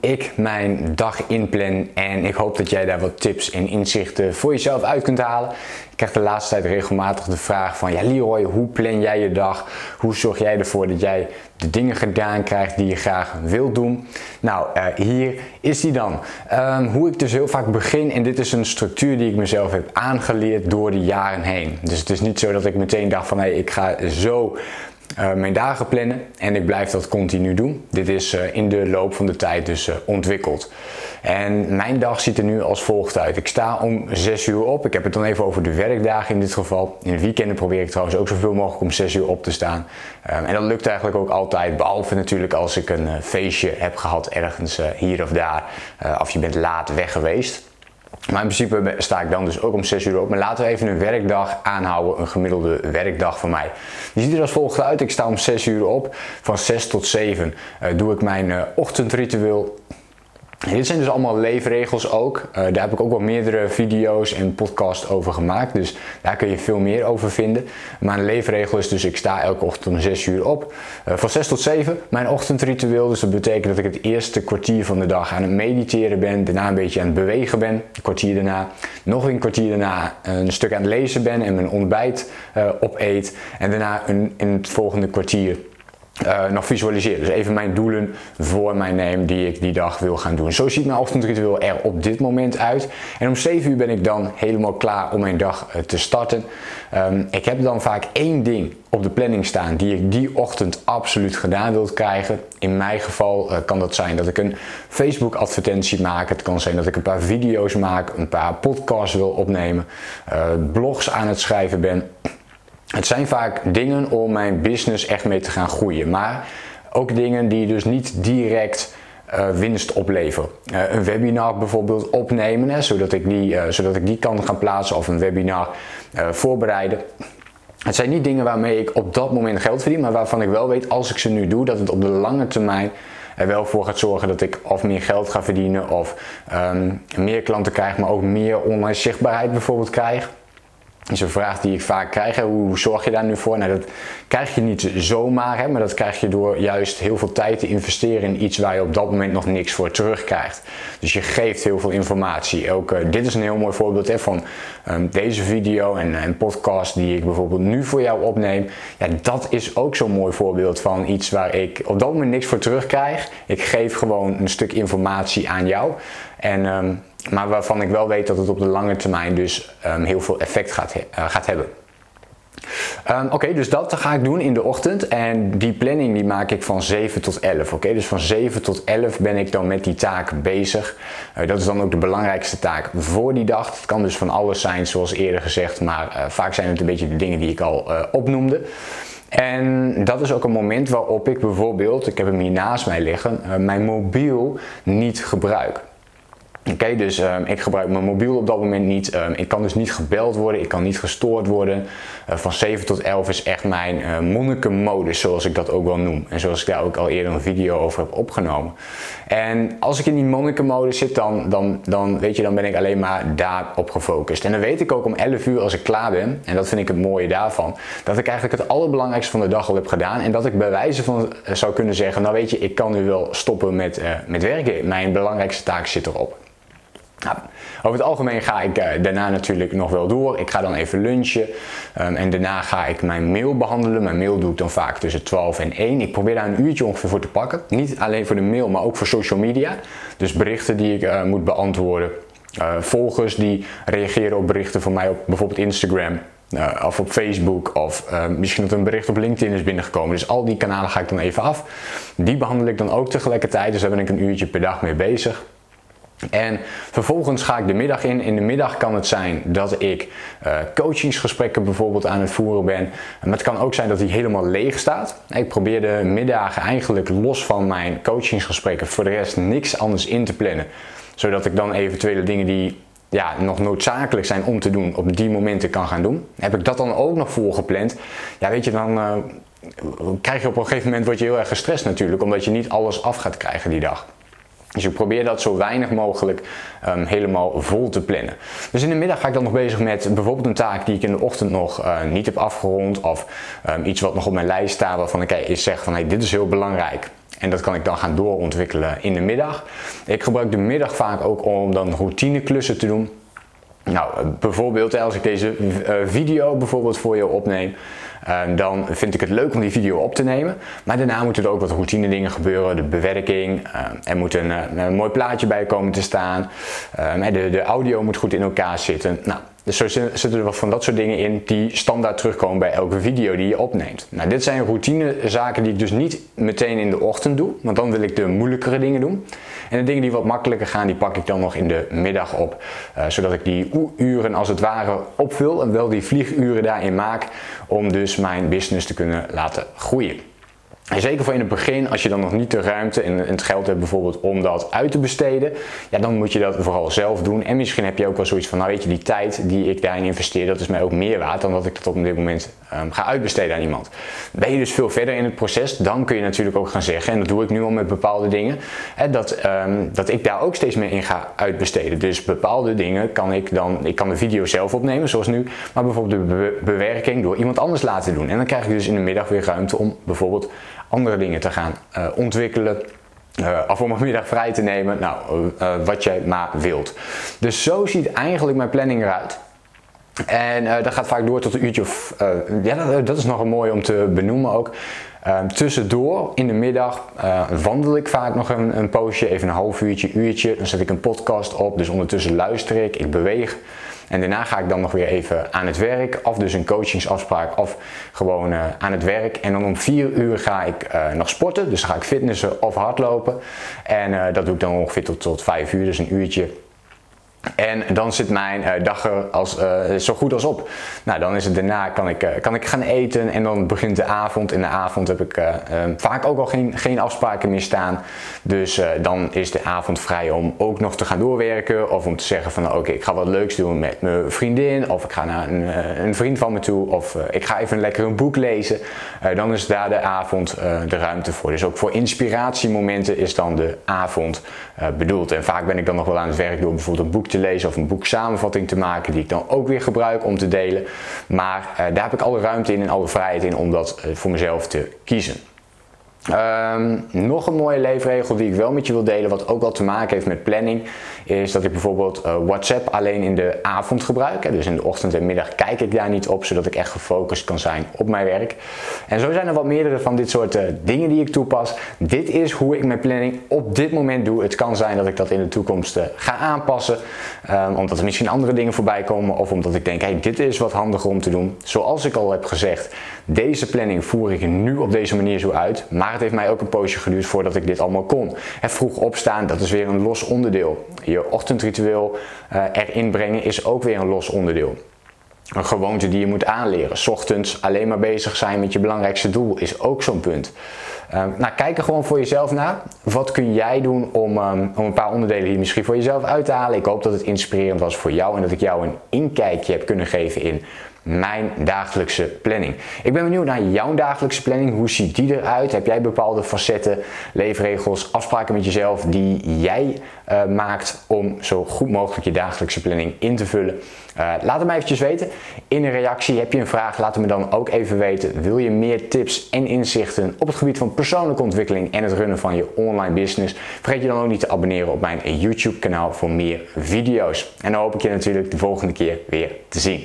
ik mijn dag inplan en ik hoop dat jij daar wat tips en inzichten voor jezelf uit kunt halen. Ik krijg de laatste tijd regelmatig de vraag van ja Leroy, hoe plan jij je dag? Hoe zorg jij ervoor dat jij de dingen gedaan krijgt die je graag wilt doen? Nou, uh, hier is die dan. Um, hoe ik dus heel vaak begin en dit is een structuur die ik mezelf heb aangeleerd door de jaren heen. Dus het is niet zo dat ik meteen dacht van hé, hey, ik ga zo uh, mijn dagen plannen en ik blijf dat continu doen. Dit is uh, in de loop van de tijd dus uh, ontwikkeld. En mijn dag ziet er nu als volgt uit. Ik sta om 6 uur op. Ik heb het dan even over de werkdagen in dit geval. In de weekenden probeer ik trouwens ook zoveel mogelijk om 6 uur op te staan. Um, en dat lukt eigenlijk ook altijd, behalve natuurlijk als ik een feestje heb gehad ergens hier of daar. of je bent laat weg geweest. Maar in principe sta ik dan dus ook om 6 uur op. Maar laten we even een werkdag aanhouden, een gemiddelde werkdag van mij. Die ziet er als volgt uit. Ik sta om 6 uur op. Van 6 tot 7 uh, doe ik mijn uh, Dit zijn dus allemaal leefregels ook. Uh, daar heb ik ook wel meerdere video's en podcasts over gemaakt. Dus daar kun je veel meer over vinden. Maar een leefregel is dus ik sta elke ochtend om 6 uur op. Uh, van 6 tot 7 mijn ochtendritueel. Dus dat betekent dat ik het eerste kwartier van de dag aan het mediteren ben. Daarna een beetje aan het bewegen ben. Een kwartier daarna. Nog een kwartier daarna een stuk aan het lezen ben en mijn ontbijt uh, opeet. En daarna een, in het volgende kwartier uh, nog visualiseren. Dus even mijn doelen voor mij neem die ik die dag wil gaan doen. Zo ziet mijn ochtendritueel er op dit moment uit. En om 7 uur ben ik dan helemaal klaar om mijn dag uh, te starten. Um, ik heb dan vaak één ding op de planning staan die ik die ochtend absoluut gedaan wil krijgen. In mijn geval uh, kan dat zijn dat ik een Facebook advertentie maak. Het kan zijn dat ik een paar video's maak, een paar podcasts wil opnemen, blogs aan het schrijven ben. Het zijn vaak dingen om mijn business echt mee te gaan groeien. Maar ook dingen die dus niet direct uh, winst opleveren. Uh, een webinar bijvoorbeeld opnemen, hè, zodat, ik die, uh, zodat ik die kan gaan plaatsen of een webinar voorbereiden. Het zijn niet dingen waarmee ik op dat moment geld verdien, maar waarvan ik wel weet als ik ze nu doe, dat het op de lange termijn er wel voor gaat zorgen dat ik of meer geld ga verdienen of um, meer klanten krijg, maar ook meer online zichtbaarheid bijvoorbeeld krijg is een vraag die ik vaak krijg. Hè. Hoe zorg je daar nu voor? Nou, dat krijg je niet zomaar, hè, maar dat krijg je door juist heel veel tijd te investeren in iets waar je op dat moment nog niks voor terugkrijgt. Dus je geeft heel veel informatie. Ook, uh, dit is een heel mooi voorbeeld van um, deze video en, en podcast die ik bijvoorbeeld nu voor jou opneem. Ja, dat is ook zo'n mooi voorbeeld van iets waar ik op dat moment niks voor terugkrijg. Ik geef gewoon een stuk informatie aan jou. En um, maar waarvan ik wel weet dat het op de lange termijn dus um, heel veel effect gaat, uh, gaat hebben. Um, Oké, dus dat ga ik doen in de ochtend en die planning die maak ik van 7 tot 11. Oké, dus van 7 tot 11 ben ik dan met die taak bezig. Uh, dat is dan ook de belangrijkste taak voor die dag. Het kan dus van alles zijn, zoals eerder gezegd, maar uh, vaak zijn het een beetje de dingen die ik al opnoemde. En dat is ook een moment waarop ik bijvoorbeeld, ik heb hem hier naast mij liggen, mijn mobiel niet gebruik. Okay, dus um, ik gebruik mijn mobiel op dat moment niet. Um, ik kan dus niet gebeld worden, ik kan niet gestoord worden. Uh, van 7 tot 11 is echt mijn uh, monnikenmodus, zoals ik dat ook wel noem. En zoals ik daar ook al eerder een video over heb opgenomen. En als ik in die monnikenmodus zit, dan, dan, dan, weet je, dan ben ik alleen maar daarop gefocust. En dan weet ik ook om 11 uur als ik klaar ben, en dat vind ik het mooie daarvan, dat ik eigenlijk het allerbelangrijkste van de dag al heb gedaan. En dat ik bij wijze van uh, zou kunnen zeggen, nou weet je, ik kan nu wel stoppen met, met werken. Mijn belangrijkste taak zit erop. Nou, over het algemeen ga ik uh, daarna natuurlijk nog wel door. Ik ga dan even lunchen um, en daarna ga ik mijn mail behandelen. Mijn mail doe ik dan vaak tussen 12 en 1. Ik probeer daar een uurtje ongeveer voor te pakken. Niet alleen voor de mail, maar ook voor social media. Dus berichten die ik uh, moet beantwoorden. Uh, volgers die reageren op berichten van mij op bijvoorbeeld Instagram. Of op Facebook of misschien dat een bericht op LinkedIn is binnengekomen. Dus al die kanalen ga ik dan even af. Die behandel ik dan ook tegelijkertijd. Dus daar ben ik een uurtje per dag mee bezig. En vervolgens ga ik de middag in. In de middag kan het zijn dat ik uh, coachingsgesprekken bijvoorbeeld aan het voeren ben. Maar het kan ook zijn dat die helemaal leeg staat. Ik probeer de middagen eigenlijk los van mijn coachingsgesprekken voor de rest niks anders in te plannen. Zodat ik dan eventuele dingen die ja, nog noodzakelijk zijn om te doen op die momenten kan gaan doen. Heb ik dat dan ook nog voorgepland? Ja, weet je, dan uh, krijg je op een gegeven moment word je heel erg gestrest natuurlijk. Omdat je niet alles af gaat krijgen die dag. Dus ik probeer dat zo weinig mogelijk um, helemaal vol te plannen. Dus in de middag ga ik dan nog bezig met bijvoorbeeld een taak die ik in de ochtend nog uh, niet heb afgerond. Of um, iets wat nog op mijn lijst staat waarvan ik is zeg van hey, dit is heel belangrijk. En dat kan ik dan gaan doorontwikkelen in de middag. Ik gebruik de middag vaak ook om dan routineklussen te doen. Nou, bijvoorbeeld als ik deze video bijvoorbeeld voor je opneem, Ehm, dan vind ik het leuk om die video op te nemen. Maar daarna moeten er ook wat routine dingen gebeuren. De bewerking, ehm, er moet een, eh, een, mooi plaatje bij komen te staan. Ehm, de, de audio moet goed in elkaar zitten. Nou, dus zo zitten er wat van dat soort dingen in die standaard terugkomen bij elke video die je opneemt. Nou, dit zijn routine zaken die ik dus niet meteen in de ochtend doe, want dan wil ik de moeilijkere dingen doen. En de dingen die wat makkelijker gaan, die pak ik dan nog in de middag op. Uh, zodat ik die uren als het ware opvul en wel die vlieguren daarin maak om dus mijn business te kunnen laten groeien. En zeker voor in het begin, als je dan nog niet de ruimte en het geld hebt bijvoorbeeld om dat uit te besteden, ja, dan moet je dat vooral zelf doen. En misschien heb je ook wel zoiets van, nou weet je, die tijd die ik daarin investeer, dat is mij ook meer waard dan dat ik dat op dit moment um, ga uitbesteden aan iemand. Ben je dus veel verder in het proces, dan kun je natuurlijk ook gaan zeggen, en dat doe ik nu al met bepaalde dingen, hè, dat, um, dat ik daar ook steeds meer in ga uitbesteden. Dus bepaalde dingen kan ik dan, ik kan de video zelf opnemen, zoals nu, maar bijvoorbeeld de bewerking door iemand anders laten doen. En dan krijg ik dus in de middag weer ruimte om bijvoorbeeld andere dingen te gaan uh, ontwikkelen. Uh, of om een middag vrij te nemen, nou, uh, wat jij maar wilt. Dus zo ziet eigenlijk mijn planning eruit. En uh, dat gaat vaak door tot een uurtje of. ja, dat, is nog een mooi om te benoemen ook. Ehm, tussendoor in de middag wandel ik vaak nog een, een poosje, even een half uurtje, uurtje. Dan zet ik een podcast op, dus ondertussen luister ik, ik beweeg. En daarna ga ik dan nog weer even aan het werk, of dus een coachingsafspraak, of gewoon uh, aan het werk. En dan om vier uur ga ik uh, nog sporten, dus dan ga ik fitnessen of hardlopen. En uh, dat doe ik dan ongeveer tot, tot vijf uur, dus een uurtje. En dan zit mijn uh, dag er als, uh, zo goed als op. Nou, dan is het daarna kan ik, uh, kan ik gaan eten en dan begint de avond. In de avond heb ik ehm, vaak ook al geen, geen afspraken meer staan. Dus dan is de avond vrij om ook nog te gaan doorwerken. Of om te zeggen van oké, ik ga wat leuks doen met mijn vriendin. Of ik ga naar een, een vriend van me toe. Of ik ga even lekker een boek lezen. dan is daar de avond de ruimte voor. Dus ook voor inspiratiemomenten is dan de avond bedoeld. En vaak ben ik dan nog wel aan het werk door bijvoorbeeld een boek te lezen of een boek samenvatting te maken die ik dan ook weer gebruik om te delen. Maar uh, daar heb ik alle ruimte in en alle vrijheid in om dat uh, voor mezelf te kiezen. Um, nog een mooie leefregel die ik wel met je wil delen, wat ook wel te maken heeft met planning, is dat ik bijvoorbeeld uh, WhatsApp alleen in de avond gebruik. Dus in de ochtend en middag kijk ik daar niet op, zodat ik echt gefocust kan zijn op mijn werk. En zo zijn er wat meerdere van dit soort uh, dingen die ik toepas. Dit is hoe ik mijn planning op dit moment doe. Het kan zijn dat ik dat in de toekomst uh, ga aanpassen, um, omdat er misschien andere dingen voorbij komen of omdat ik denk, hey, dit is wat handiger om te doen. Zoals ik al heb gezegd, deze planning voer ik nu op deze manier zo uit, maar het heeft mij ook een poosje geduurd voordat ik dit allemaal kon. Het vroeg opstaan, dat is weer een los onderdeel. Je ochtendritueel uh, erin brengen is ook weer een los onderdeel. Een gewoonte die je moet aanleren. Ochtends alleen maar bezig zijn met je belangrijkste doel is ook zo'n punt. Uh, nou, kijk er gewoon voor jezelf naar. Wat kun jij doen om, um, om een paar onderdelen hier misschien voor jezelf uit te halen? Ik hoop dat het inspirerend was voor jou en dat ik jou een inkijkje heb kunnen geven in mijn dagelijkse planning. Ik ben benieuwd naar jouw dagelijkse planning. Hoe ziet die eruit? Heb jij bepaalde facetten, leefregels, afspraken met jezelf die jij uh, maakt om zo goed mogelijk je dagelijkse planning in te vullen? Uh, laat het mij eventjes weten. In een reactie heb je een vraag, laat het me dan ook even weten. Wil je meer tips en inzichten op het gebied van persoonlijke ontwikkeling en het runnen van je online business? Vergeet je dan ook niet te abonneren op mijn YouTube kanaal voor meer video's. En dan hoop ik je natuurlijk de volgende keer weer te zien.